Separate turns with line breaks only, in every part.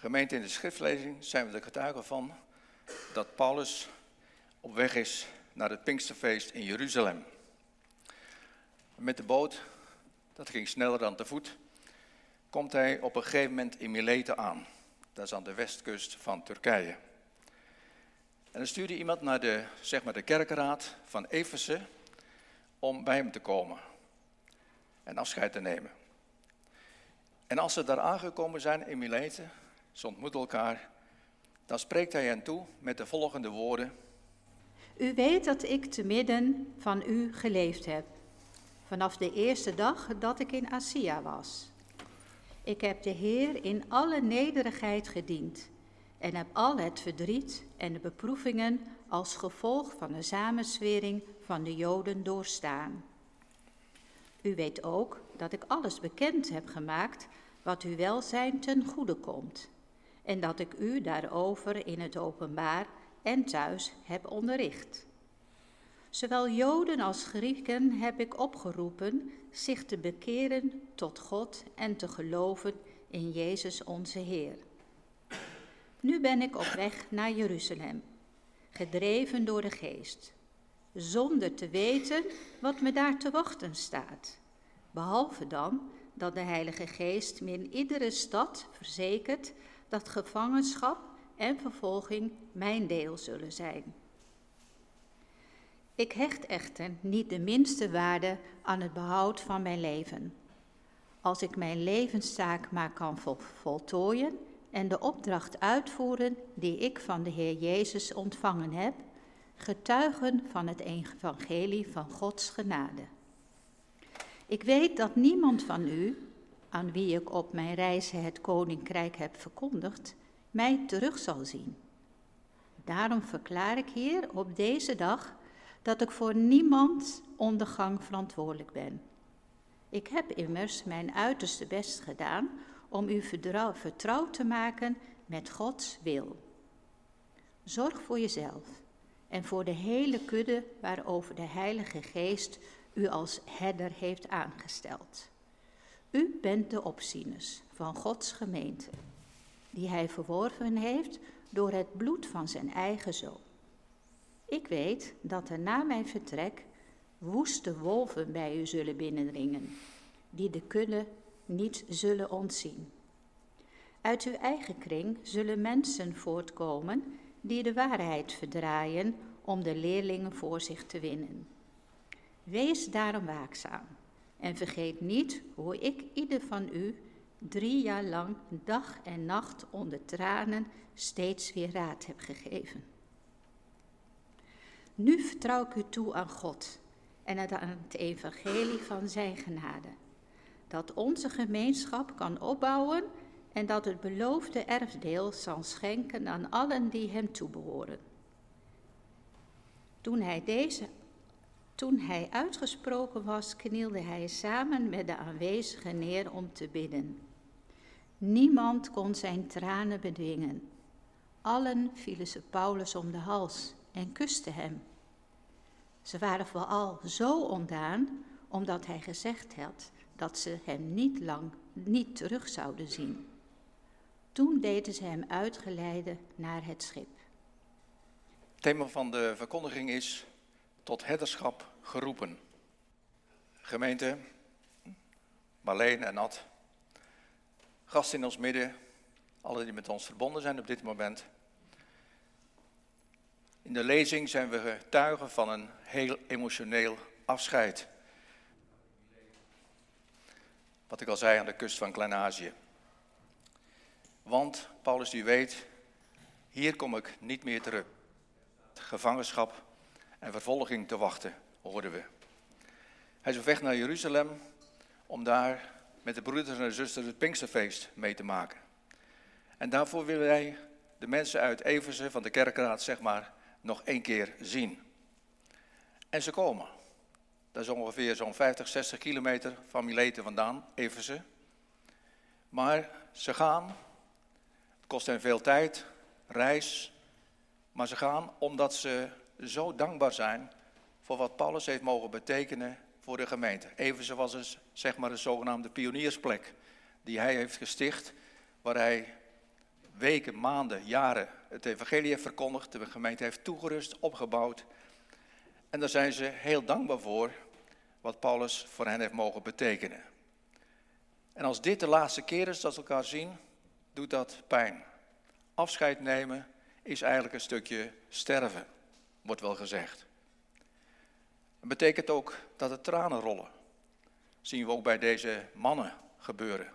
Gemeente in de schriftlezing zijn we de getuigen van dat Paulus op weg is naar het Pinksterfeest in Jeruzalem. Met de boot, dat ging sneller dan te voet, komt hij op een gegeven moment in Mileten aan. Dat is aan de westkust van Turkije. En dan stuurde iemand naar de, zeg maar de kerkenraad van Efeze om bij hem te komen en afscheid te nemen. En als ze daar aangekomen zijn in Mileten, ze ontmoeten elkaar, dan spreekt hij hen toe met de volgende woorden.
U weet dat ik te midden van u geleefd heb, vanaf de eerste dag dat ik in Asia was. Ik heb de Heer in alle nederigheid gediend en heb al het verdriet en de beproevingen als gevolg van de samenswering van de Joden doorstaan. U weet ook dat ik alles bekend heb gemaakt wat uw welzijn ten goede komt, en dat ik u daarover in het openbaar en thuis heb onderricht. Zowel Joden als Grieken heb ik opgeroepen zich te bekeren tot God en te geloven in Jezus onze Heer. Nu ben ik op weg naar Jeruzalem, gedreven door de geest, zonder te weten wat me daar te wachten staat, behalve dan dat de Heilige Geest me in iedere stad verzekert dat gevangenschap en vervolging mijn deel zullen zijn. Ik hecht echter niet de minste waarde aan het behoud van mijn leven. Als ik mijn levenstaak maar kan voltooien en de opdracht uitvoeren die ik van de Heer Jezus ontvangen heb, getuigen van het evangelie van Gods genade. Ik weet dat niemand van u, aan wie ik op mijn reizen het koninkrijk heb verkondigd, mij terug zal zien. Daarom verklaar ik hier op deze dag dat ik voor niemand ondergang verantwoordelijk ben. Ik heb immers mijn uiterste best gedaan om u vertrouwd te maken met Gods wil. Zorg voor jezelf en voor de hele kudde waarover de Heilige Geest u als herder heeft aangesteld. U bent de opzieners van Gods gemeente, die Hij verworven heeft door het bloed van zijn eigen zoon. Ik weet dat er na mijn vertrek woeste wolven bij u zullen binnendringen, die de kudde niet zullen ontzien. Uit uw eigen kring zullen mensen voortkomen die de waarheid verdraaien om de leerlingen voor zich te winnen. Wees daarom waakzaam en vergeet niet hoe ik ieder van u drie jaar lang dag en nacht onder tranen steeds weer raad heb gegeven. Nu vertrouw ik u toe aan God en aan het evangelie van Zijn genade, dat onze gemeenschap kan opbouwen en dat het beloofde erfdeel zal schenken aan allen die Hem toebehoren. Toen hij, deze, toen hij uitgesproken was, knielde hij samen met de aanwezigen neer om te bidden. Niemand kon zijn tranen bedwingen. Allen vielen ze Paulus om de hals en kusten hem. Ze waren vooral zo ontdaan omdat hij gezegd had dat ze hem niet lang niet terug zouden zien. Toen deden ze hem uitgeleiden naar het schip.
Het thema van de verkondiging is tot herderschap geroepen. Gemeente, Marleen en Ad, gasten in ons midden, alle die met ons verbonden zijn op dit moment. In de lezing zijn we getuigen van een heel emotioneel afscheid. Wat ik al zei aan de kust van Klein-Azië. Want, Paulus die weet, hier kom ik niet meer terug. Gevangenschap en vervolging te wachten, hoorden we. Hij is op weg naar Jeruzalem om daar met de broeders en zusters het Pinksterfeest mee te maken. En daarvoor willen wij de mensen uit Eversen van de kerkraad, zeg maar, nog één keer zien. En ze komen. Dat is ongeveer zo'n 50, 60 kilometer van Mileten vandaan, Eversen. Maar ze gaan, het kost hen veel tijd, reis, maar ze gaan omdat ze zo dankbaar zijn voor wat Paulus heeft mogen betekenen voor de gemeente. Even zoals een, zeg maar een zogenaamde pioniersplek die hij heeft gesticht, waar hij weken, maanden, jaren het evangelie heeft verkondigd, de gemeente heeft toegerust, opgebouwd. En daar zijn ze heel dankbaar voor wat Paulus voor hen heeft mogen betekenen. En als dit de laatste keer is dat ze elkaar zien, doet dat pijn. Afscheid nemen is eigenlijk een stukje sterven, wordt wel gezegd. Het betekent ook dat er tranen rollen. Dat zien we ook bij deze mannen gebeuren.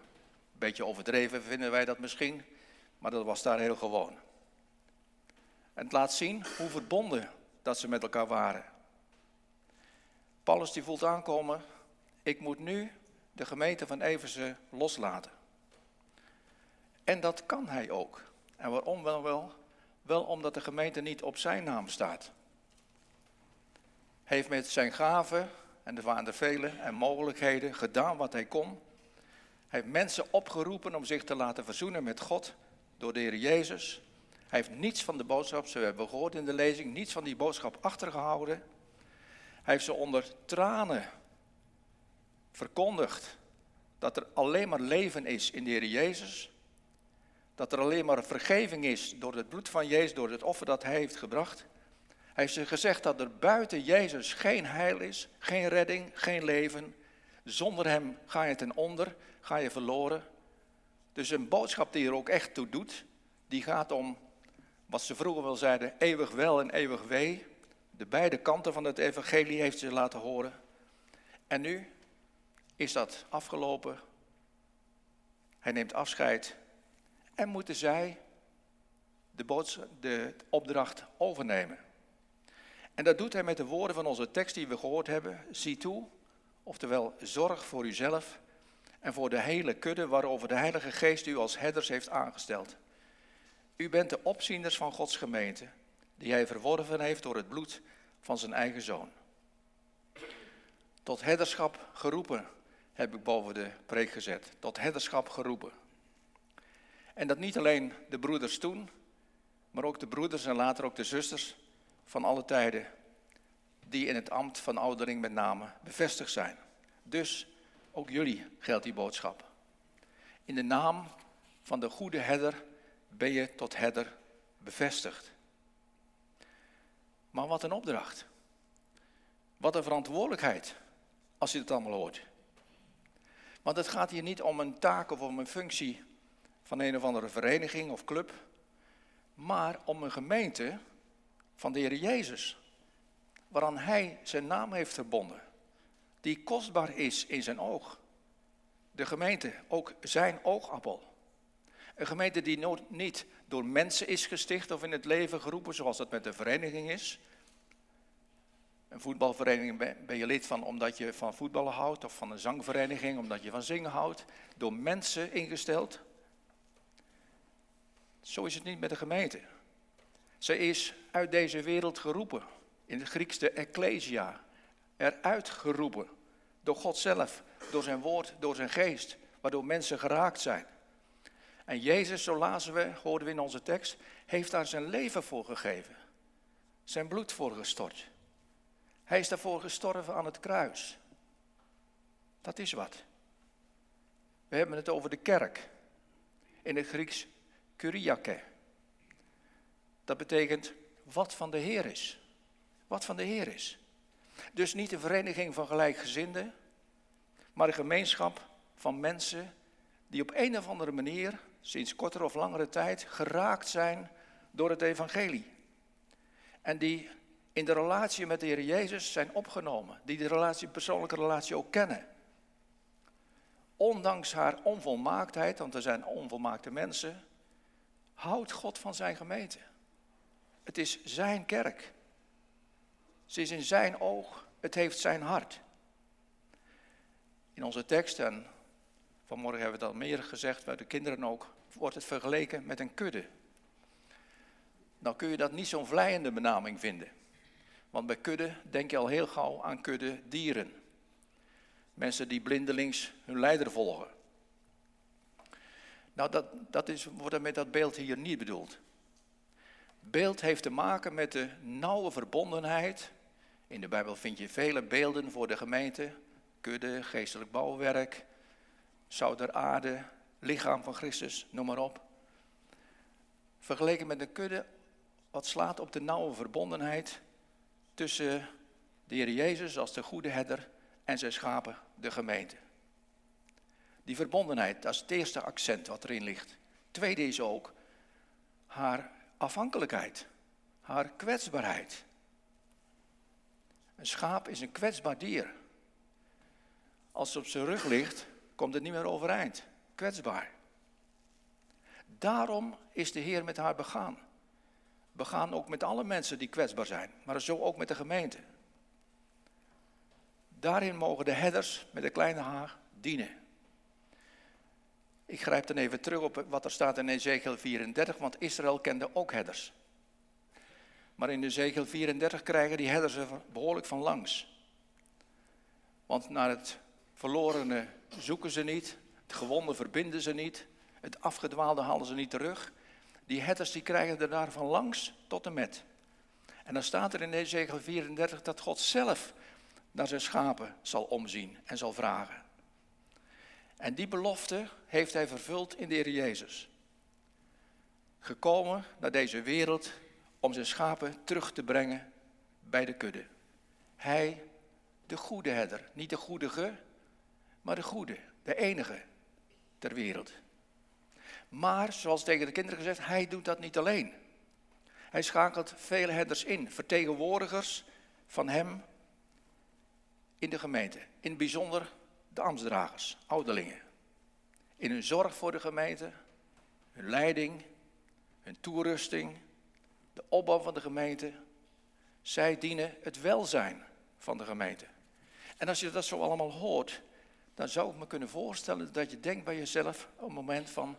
Beetje overdreven vinden wij dat misschien, maar dat was daar heel gewoon. En het laat zien hoe verbonden dat ze met elkaar waren. Paulus die voelt aankomen, ik moet nu de gemeente van Eversen loslaten. En dat kan hij ook. En waarom wel? Wel omdat de gemeente niet op zijn naam staat. Heeft met zijn gaven, en er waren er vele, en mogelijkheden gedaan wat hij kon. Hij heeft mensen opgeroepen om zich te laten verzoenen met God door de Heer Jezus. Hij heeft niets van de boodschap, we hebben gehoord in de lezing, niets van die boodschap achtergehouden. Hij heeft ze onder tranen verkondigd dat er alleen maar leven is in de Heer Jezus. Dat er alleen maar vergeving is door het bloed van Jezus, door het offer dat Hij heeft gebracht. Hij heeft ze gezegd dat er buiten Jezus geen heil is, geen redding, geen leven. Zonder Hem ga je ten onder, ga je verloren. Dus een boodschap die er ook echt toe doet, die gaat om wat ze vroeger wel zeiden, eeuwig wel en eeuwig wee. De beide kanten van het evangelie heeft ze laten horen. En nu is dat afgelopen. Hij neemt afscheid en moeten zij de, de opdracht overnemen. En dat doet hij met de woorden van onze tekst die we gehoord hebben. Zie toe, oftewel zorg voor uzelf en voor de hele kudde waarover de Heilige Geest u als herders heeft aangesteld. U bent de opzieners van Gods gemeente, die hij verworven heeft door het bloed van zijn eigen zoon. Tot herderschap geroepen, heb ik boven de preek gezet. Tot herderschap geroepen. En dat niet alleen de broeders toen, maar ook de broeders en later ook de zusters van alle tijden, die in het ambt van oudering met name bevestigd zijn. Dus ook jullie geldt die boodschap. In de naam van de goede herder ben je tot herder bevestigd. Maar wat een opdracht. Wat een verantwoordelijkheid als je het allemaal hoort. Want het gaat hier niet om een taak of om een functie van een of andere vereniging of club, maar om een gemeente van de Heer Jezus, waaraan Hij zijn naam heeft verbonden, die kostbaar is in zijn oog. De gemeente, ook zijn oogappel. Een gemeente die niet door mensen is gesticht of in het leven geroepen, zoals dat met de vereniging is. Een voetbalvereniging ben je lid van omdat je van voetballen houdt, of van een zangvereniging omdat je van zingen houdt. Door mensen ingesteld. Zo is het niet met de gemeente. Ze is uit deze wereld geroepen. In het Grieks de ecclesia. Eruit geroepen. Door God zelf, door zijn woord, door zijn geest. Waardoor mensen geraakt zijn. En Jezus, zo lazen we, hoorden we in onze tekst, heeft daar zijn leven voor gegeven. Zijn bloed voor gestort. Hij is daarvoor gestorven aan het kruis. Dat is wat. We hebben het over de kerk. In het Grieks kuriake. Dat betekent wat van de Heer is. Wat van de Heer is. Dus niet een vereniging van gelijkgezinden, maar een gemeenschap van mensen die op een of andere manier, sinds kortere of langere tijd, geraakt zijn door het evangelie. En die in de relatie met de Heer Jezus zijn opgenomen, die de relatie, persoonlijke relatie ook kennen. Ondanks haar onvolmaaktheid, want er zijn onvolmaakte mensen, houdt God van zijn gemeente. Het is zijn kerk. Ze is in zijn oog, het heeft zijn hart. In onze tekst, en vanmorgen hebben we dat meer gezegd, bij de kinderen ook, wordt het vergeleken met een kudde. Dan kun je dat niet zo'n vlijende benaming vinden. Want bij kudde denk je al heel gauw aan kudde dieren. Mensen die blindelings hun leider volgen. Nou, dat, dat is, wordt met dat beeld hier niet bedoeld. Beeld heeft te maken met de nauwe verbondenheid. In de Bijbel vind je vele beelden voor de gemeente. Kudde, geestelijk bouwwerk, zout der aarde, lichaam van Christus, noem maar op. vergeleken met een kudde wat slaat op de nauwe verbondenheid tussen de Heer Jezus als de goede herder en zijn schapen, de gemeente. Die verbondenheid, dat is het eerste accent wat erin ligt. Tweede is ook haar afhankelijkheid, haar kwetsbaarheid. Een schaap is een kwetsbaar dier. Als het op zijn rug ligt, komt het niet meer overeind. Kwetsbaar. Daarom is de Heer met haar begaan. Begaan ook met alle mensen die kwetsbaar zijn, maar zo ook met de gemeente. Daarin mogen de herders met de kleine haar dienen. Ik grijp dan even terug op wat er staat in Ezekiel 34, want Israël kende ook herders. Maar in Ezekiel 34 krijgen die herders er behoorlijk van langs. Want naar het verlorene zoeken ze niet, het gewonde verbinden ze niet, het afgedwaalde halen ze niet terug. Die herders die krijgen er daarvan langs tot en met. En dan staat er in Ezekiel 34 dat God zelf naar zijn schapen zal omzien en zal vragen. En die belofte heeft hij vervuld in de Heer Jezus. Gekomen naar deze wereld om zijn schapen terug te brengen bij de kudde. Hij, de goede herder, niet de goedige, maar de goede, de enige ter wereld. Maar, zoals tegen de kinderen gezegd, hij doet dat niet alleen. Hij schakelt vele herders in, vertegenwoordigers van hem in de gemeente. In het bijzonder de ambtsdragers, ouderlingen. In hun zorg voor de gemeente, hun leiding, hun toerusting, de opbouw van de gemeente. Zij dienen het welzijn van de gemeente. En als je dat zo allemaal hoort, dan zou ik me kunnen voorstellen dat je denkt bij jezelf op een moment van,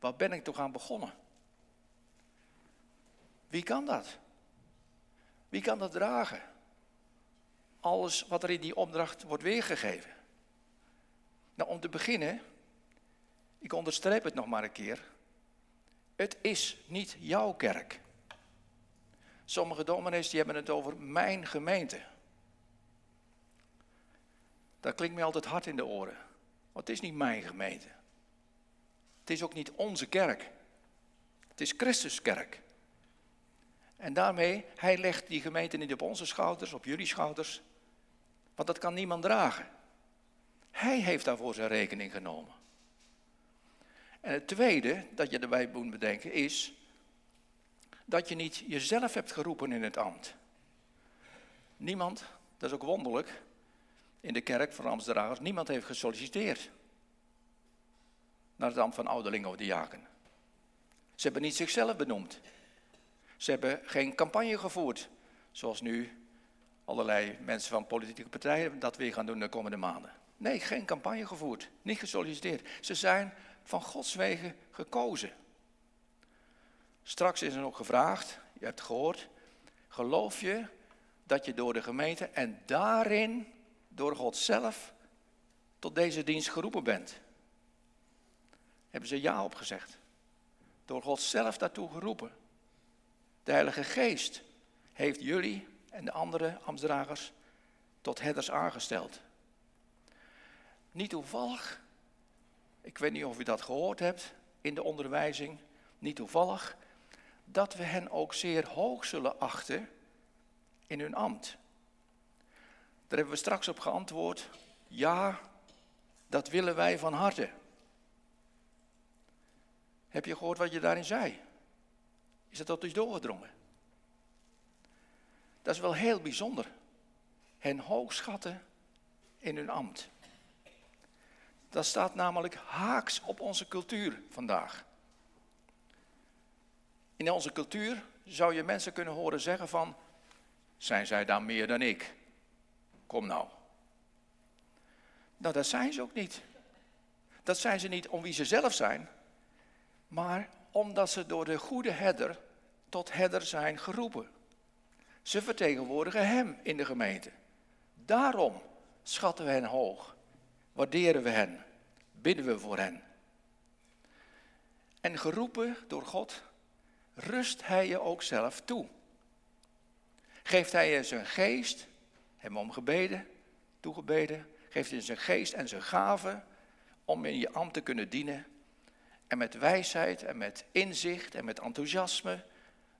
waar ben ik toch aan begonnen? Wie kan dat? Wie kan dat dragen? Alles wat er in die opdracht wordt weergegeven. Nou, om te beginnen, ik onderstreep het nog maar een keer. Het is niet jouw kerk. Sommige dominees die hebben het over mijn gemeente. Dat klinkt me altijd hard in de oren. Want het is niet mijn gemeente. Het is ook niet onze kerk. Het is Christus kerk. En daarmee, hij legt die gemeente niet op onze schouders, op jullie schouders. Want dat kan niemand dragen. Hij heeft daarvoor zijn rekening genomen. En het tweede dat je erbij moet bedenken is dat je niet jezelf hebt geroepen in het ambt. Niemand, dat is ook wonderlijk, in de kerk van Amsterdam, niemand heeft gesolliciteerd naar het ambt van ouderling of diaken. Ze hebben niet zichzelf benoemd. Ze hebben geen campagne gevoerd, zoals nu allerlei mensen van politieke partijen dat weer gaan doen de komende maanden. Nee, geen campagne gevoerd, niet gesolliciteerd. Ze zijn van Gods wegen gekozen. Straks is er nog gevraagd, je hebt gehoord, geloof je dat je door de gemeente en daarin door God zelf tot deze dienst geroepen bent? Hebben ze ja opgezegd. Door God zelf daartoe geroepen. De Heilige Geest heeft jullie en de andere ambtsdragers tot herders aangesteld. Niet toevallig, ik weet niet of u dat gehoord hebt in de onderwijzing, niet toevallig, dat we hen ook zeer hoog zullen achten in hun ambt. Daar hebben we straks op geantwoord, ja, dat willen wij van harte. Heb je gehoord wat je daarin zei? Is dat tot u doorgedrongen? Dat is wel heel bijzonder. Hen hoog schatten in hun ambt. Dat staat namelijk haaks op onze cultuur vandaag. In onze cultuur zou je mensen kunnen horen zeggen van, zijn zij dan meer dan ik? Kom nou. Nou, dat zijn ze ook niet. Dat zijn ze niet om wie ze zelf zijn, maar omdat ze door de goede herder tot herder zijn geroepen. Ze vertegenwoordigen Hem in de gemeente. Daarom schatten we hen hoog, waarderen we hen, bidden we voor hen. En geroepen door God, rust Hij je ook zelf toe. Geeft Hij je zijn geest, hem om gebeden, toegebeden, geeft hij zijn geest en zijn gaven om in je ambt te kunnen dienen en met wijsheid en met inzicht en met enthousiasme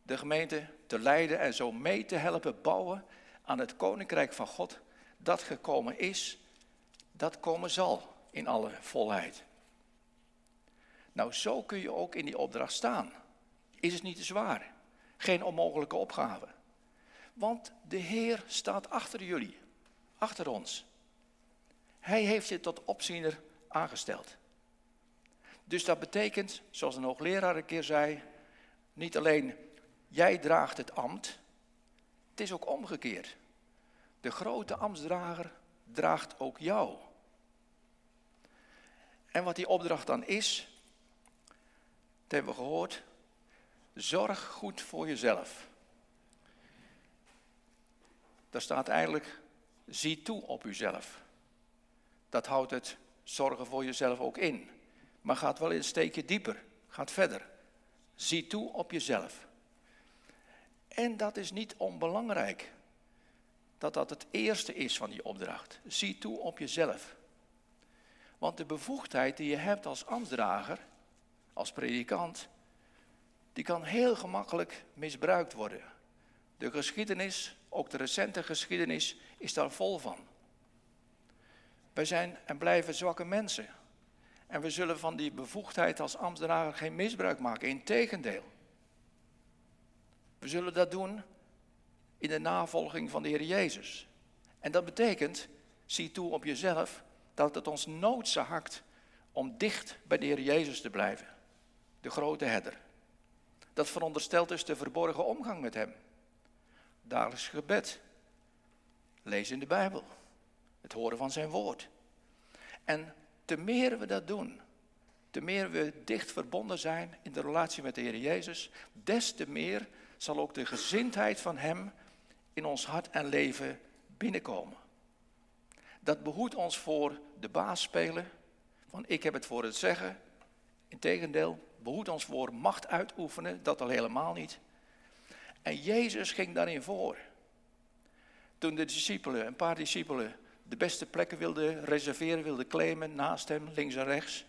de gemeente te leiden en zo mee te helpen bouwen aan het koninkrijk van God dat gekomen is, dat komen zal in alle volheid. Nou, zo kun je ook in die opdracht staan. Is het niet te zwaar? Geen onmogelijke opgave. Want de Heer staat achter jullie, achter ons. Hij heeft je tot opziener aangesteld. Dus dat betekent, zoals een hoogleraar een keer zei, niet alleen jij draagt het ambt, het is ook omgekeerd. De grote ambtsdrager draagt ook jou. En wat die opdracht dan is, dat hebben we gehoord, zorg goed voor jezelf. Daar staat eigenlijk, zie toe op uzelf. Dat houdt het zorgen voor jezelf ook in. Maar gaat wel een steekje dieper, gaat verder. Zie toe op jezelf. En dat is niet onbelangrijk. Dat dat het eerste is van die opdracht. Zie toe op jezelf. Want de bevoegdheid die je hebt als ambtsdrager, als predikant, die kan heel gemakkelijk misbruikt worden. De geschiedenis, ook de recente geschiedenis, is daar vol van. Wij zijn en blijven zwakke mensen. En we zullen van die bevoegdheid als ambtsdrager geen misbruik maken. Integendeel. We zullen dat doen in de navolging van de Heer Jezus. En dat betekent, zie toe op jezelf, dat het ons noodzaakt om dicht bij de Heer Jezus te blijven. De grote herder. Dat veronderstelt dus de verborgen omgang met Hem. Dagelijks gebed. Lezen in de Bijbel. Het horen van Zijn woord. En te meer we dat doen, te meer we dicht verbonden zijn in de relatie met de Heer Jezus, des te meer zal ook de gezindheid van Hem in ons hart en leven binnenkomen. Dat behoedt ons voor de baas spelen, van ik heb het voor het zeggen. Integendeel, behoedt ons voor macht uitoefenen, dat al helemaal niet. En Jezus ging daarin voor. Toen de discipelen, een paar discipelen, de beste plekken wilden reserveren, wilden claimen naast hem, links en rechts.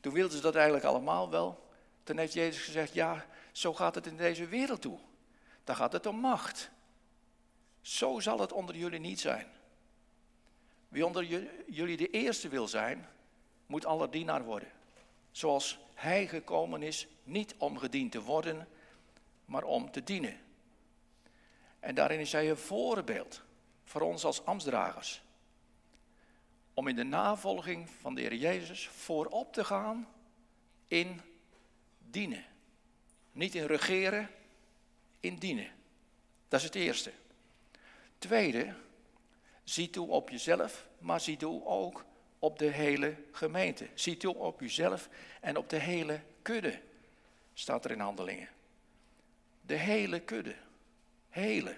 Toen wilden ze dat eigenlijk allemaal wel. Toen heeft Jezus gezegd, ja, zo gaat het in deze wereld toe. Dan gaat het om macht. Zo zal het onder jullie niet zijn. Wie onder jullie de eerste wil zijn, moet aller dienaar worden. Zoals hij gekomen is, niet om gediend te worden, maar om te dienen. En daarin is hij een voorbeeld voor ons als ambtsdragers. Om in de navolging van de Heer Jezus voorop te gaan in dienen. Niet in regeren, in dienen. Dat is het eerste. Tweede, zie toe op jezelf, maar zie toe ook op de hele gemeente. Zie toe op jezelf en op de hele kudde, staat er in handelingen. De hele kudde. Hele.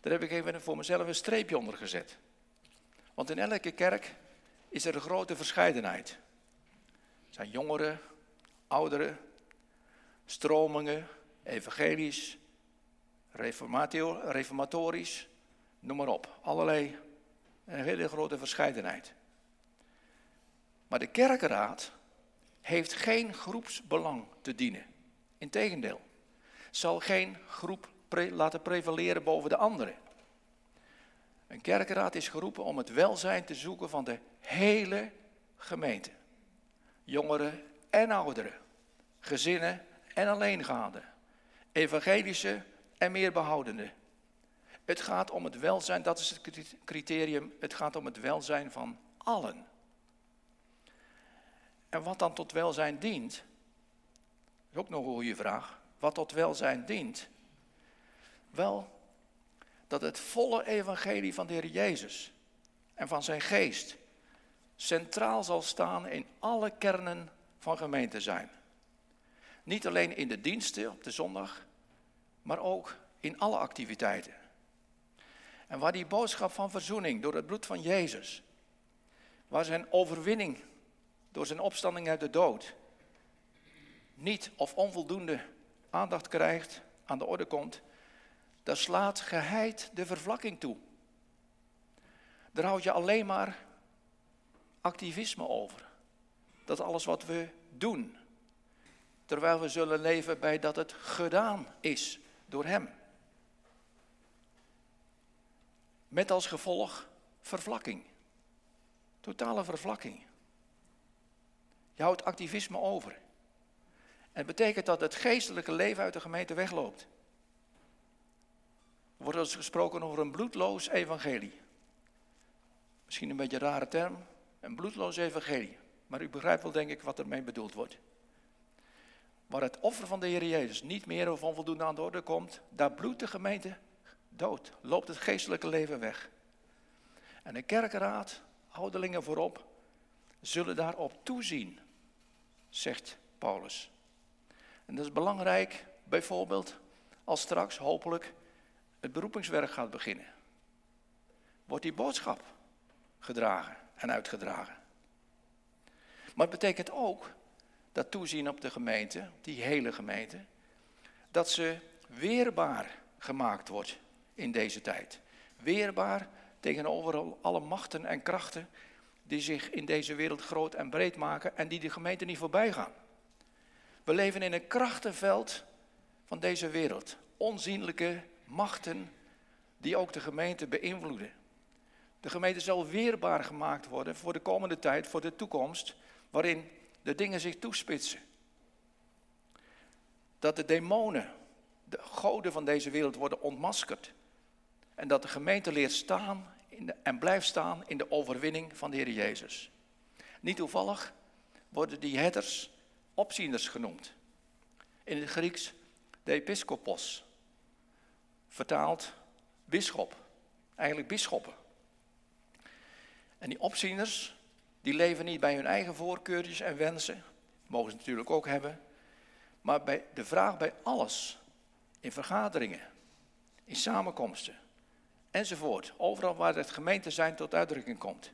Daar heb ik even voor mezelf een streepje onder gezet. Want in elke kerk is er een grote verscheidenheid. Er zijn jongeren, ouderen, stromingen, evangelisch, reformatorisch, noem maar op. Allerlei, een hele grote verscheidenheid. Maar de kerkenraad heeft geen groepsbelang te dienen. Integendeel, zal geen groep laten prevaleren boven de anderen. Een kerkenraad is geroepen om het welzijn te zoeken van de hele gemeente. Jongeren en ouderen, gezinnen en alleengaanden, evangelische en meer behoudende. Het gaat om het welzijn, dat is het criterium, het gaat om het welzijn van allen. En wat dan tot welzijn dient, is ook nog een goede vraag. Wat tot welzijn dient? Wel, dat het volle evangelie van de Heer Jezus en van zijn geest centraal zal staan in alle kernen van gemeente zijn. Niet alleen in de diensten op de zondag, maar ook in alle activiteiten. En waar die boodschap van verzoening door het bloed van Jezus, waar zijn overwinning door zijn opstanding uit de dood niet of onvoldoende aandacht krijgt, aan de orde komt, daar slaat geheid de vervlakking toe. Daar houd je alleen maar activisme over. dat alles wat we doen, terwijl we zullen leven bij dat het gedaan is door Hem. Met als gevolg vervlakking. Totale vervlakking. Je houdt activisme over. En het betekent dat het geestelijke leven uit de gemeente wegloopt. Er wordt dus gesproken over een bloedloos evangelie. Misschien een beetje een rare term, een bloedloos evangelie. Maar u begrijpt wel, denk ik, wat ermee bedoeld wordt. Waar het offer van de Heer Jezus niet meer of onvoldoende aan de orde komt, daar bloedt de gemeente dood. Loopt het geestelijke leven weg. En de kerkenraad, ouderlingen voorop, zullen daarop toezien, zegt Paulus. En dat is belangrijk, bijvoorbeeld, als straks hopelijk het beroepingswerk gaat beginnen. Wordt die boodschap gedragen en uitgedragen. Maar het betekent ook dat toezien op de gemeente, die hele gemeente, dat ze weerbaar gemaakt wordt in deze tijd. Weerbaar tegenover alle machten en krachten die zich in deze wereld groot en breed maken en die de gemeente niet voorbij gaan. We leven in een krachtenveld van deze wereld. Onzienlijke machten die ook de gemeente beïnvloeden. De gemeente zal weerbaar gemaakt worden voor de komende tijd, voor de toekomst, waarin de dingen zich toespitsen. Dat de demonen, de goden van deze wereld worden ontmaskerd. En dat de gemeente leert staan de, en blijft staan in de overwinning van de Heer Jezus. Niet toevallig worden die herders opzieners genoemd. In het Grieks de episkopos, vertaald bisschop, eigenlijk bisschoppen. En die opzieners, die leven niet bij hun eigen voorkeurtjes en wensen, mogen ze natuurlijk ook hebben, maar bij de vraag bij alles, in vergaderingen, in samenkomsten enzovoort, overal waar het gemeente zijn tot uitdrukking komt,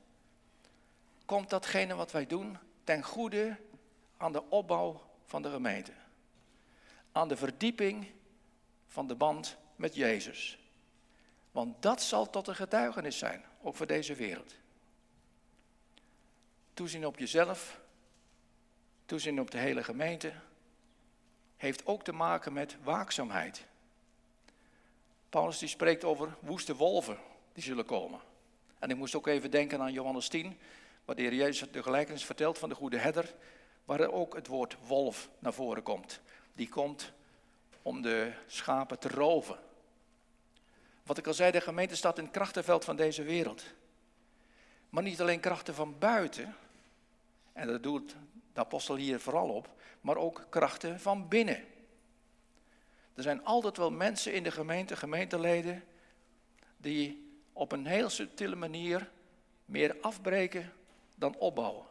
komt datgene wat wij doen ten goede aan de opbouw van de gemeente, aan de verdieping van de band met Jezus. Want dat zal tot een getuigenis zijn, ook voor deze wereld. Toezien op jezelf, toezien op de hele gemeente, heeft ook te maken met waakzaamheid. Paulus die spreekt over woeste wolven die zullen komen. En ik moest ook even denken aan Johannes 10, waar de Heer Jezus de gelijkenis vertelt van de goede herder, waar ook het woord wolf naar voren komt. Die komt om de schapen te roven. Wat ik al zei, de gemeente staat in het krachtenveld van deze wereld. Maar niet alleen krachten van buiten, en dat doet de apostel hier vooral op, maar ook krachten van binnen. Er zijn altijd wel mensen in de gemeente, gemeenteleden, die op een heel subtiele manier meer afbreken dan opbouwen.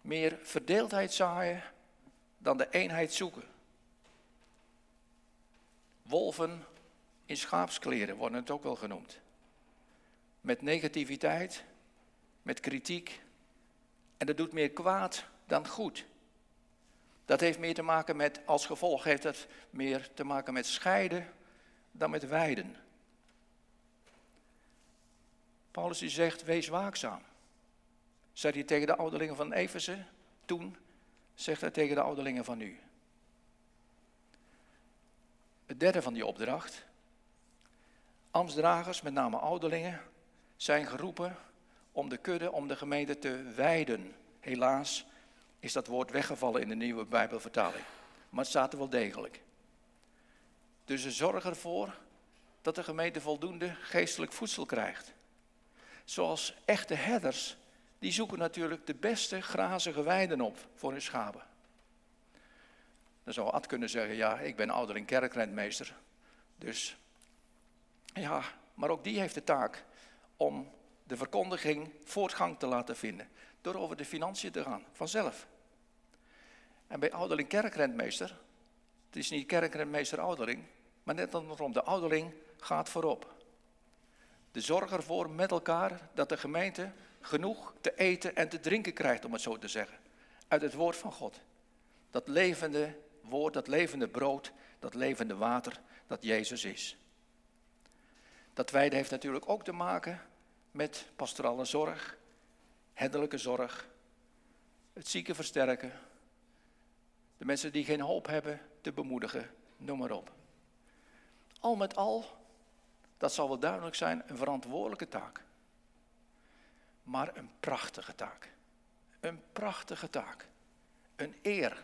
Meer verdeeldheid zaaien dan de eenheid zoeken. Wolven in schaapskleren worden het ook wel genoemd. Met negativiteit, met kritiek. En dat doet meer kwaad dan goed. Dat heeft meer te maken met, als gevolg heeft het meer te maken met scheiden dan met wijden. Paulus die zegt, wees waakzaam. Zei hij tegen de ouderlingen van Efeze toen, zegt hij tegen de ouderlingen van nu. Het derde van die opdracht. Amstdragers, met name ouderlingen, zijn geroepen om de kudde, om de gemeente te wijden. Helaas is dat woord weggevallen in de nieuwe Bijbelvertaling. Maar het staat er wel degelijk. Dus ze zorgen ervoor dat de gemeente voldoende geestelijk voedsel krijgt. Zoals echte herders, die zoeken natuurlijk de beste grazige weiden op voor hun schapen. Dan zou Ad kunnen zeggen, ja, ik ben ouder in kerkrentmeester. Dus ja, maar ook die heeft de taak om de verkondiging voortgang te laten vinden. Door over de financiën te gaan, vanzelf. En bij ouderling kerkrentmeester, het is niet kerkrentmeester ouderling, maar net andersom, de ouderling gaat voorop. De zorg ervoor met elkaar dat de gemeente genoeg te eten en te drinken krijgt, om het zo te zeggen. Uit het woord van God. Dat levende woord, dat levende brood, dat levende water, dat Jezus is. Dat wijde heeft natuurlijk ook te maken met pastorale zorg, herderlijke zorg, het zieke versterken, de mensen die geen hoop hebben te bemoedigen, noem maar op. Al met al, dat zal wel duidelijk zijn, een verantwoordelijke taak. Maar een prachtige taak. Een prachtige taak. Een eer.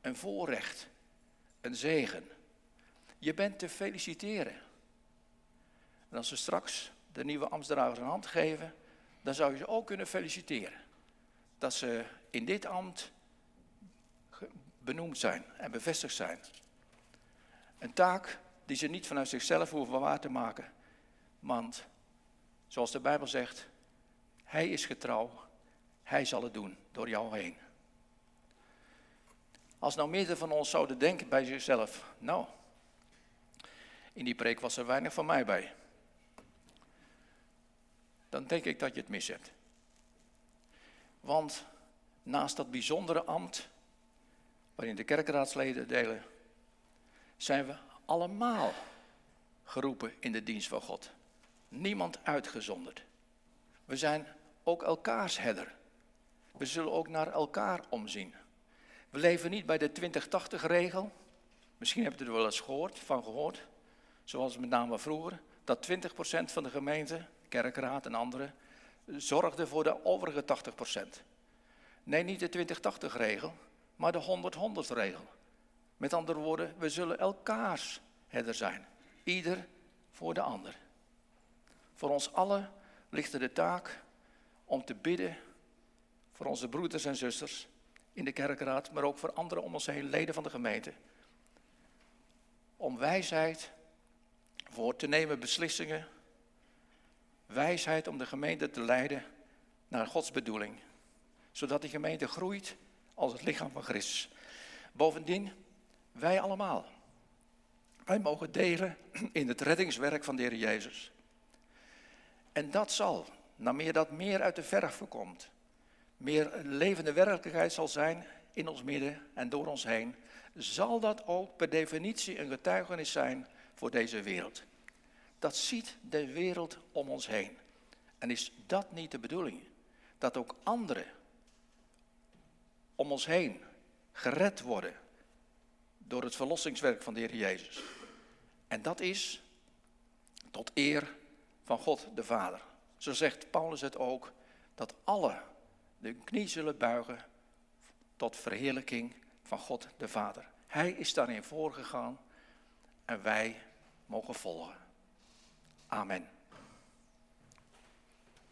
Een voorrecht. Een zegen. Je bent te feliciteren. En als we straks de nieuwe ambtsdragers een hand geven, dan zou je ze ook kunnen feliciteren. Dat ze in dit ambt benoemd zijn en bevestigd zijn. Een taak die ze niet vanuit zichzelf hoeven waar te maken. Want, zoals de Bijbel zegt, Hij is getrouw, Hij zal het doen door jou heen. Als nou meerdere van ons zouden denken bij zichzelf, nou, in die preek was er weinig van mij bij. Dan denk ik dat je het mis hebt. Want naast dat bijzondere ambt, waarin de kerkraadsleden delen, zijn we allemaal geroepen in de dienst van God. Niemand uitgezonderd. We zijn ook elkaars herder. We zullen ook naar elkaar omzien. We leven niet bij de 20-80-regel. Misschien heb je er wel eens gehoord, van gehoord. Zoals met name vroeger. Dat 20% van de gemeente, kerkraad en anderen, zorgde voor de overige 80%. Nee, niet de 20-80-regel, maar de 100-100-regel. Met andere woorden, we zullen elkaars herder zijn. Ieder voor de ander. Voor ons allen ligt er de taak om te bidden voor onze broeders en zusters in de kerkraad, maar ook voor anderen om ons heen, leden van de gemeente. Om wijsheid voor te nemen beslissingen. Wijsheid om de gemeente te leiden naar Gods bedoeling. Zodat die gemeente groeit als het lichaam van Christus. Bovendien, wij allemaal. Wij mogen delen in het reddingswerk van de Heer Jezus. En dat zal, na meer dat meer uit de verf voorkomt, meer levende werkelijkheid zal zijn in ons midden en door ons heen, zal dat ook per definitie een getuigenis zijn voor deze wereld. Dat ziet de wereld om ons heen. En is dat niet de bedoeling? Dat ook anderen om ons heen gered worden door het verlossingswerk van de Heer Jezus. En dat is tot eer van God de Vader. Zo zegt Paulus het ook, dat alle de knie zullen buigen tot verheerlijking van God de Vader. Hij is daarin voorgegaan en wij mogen volgen. Amen.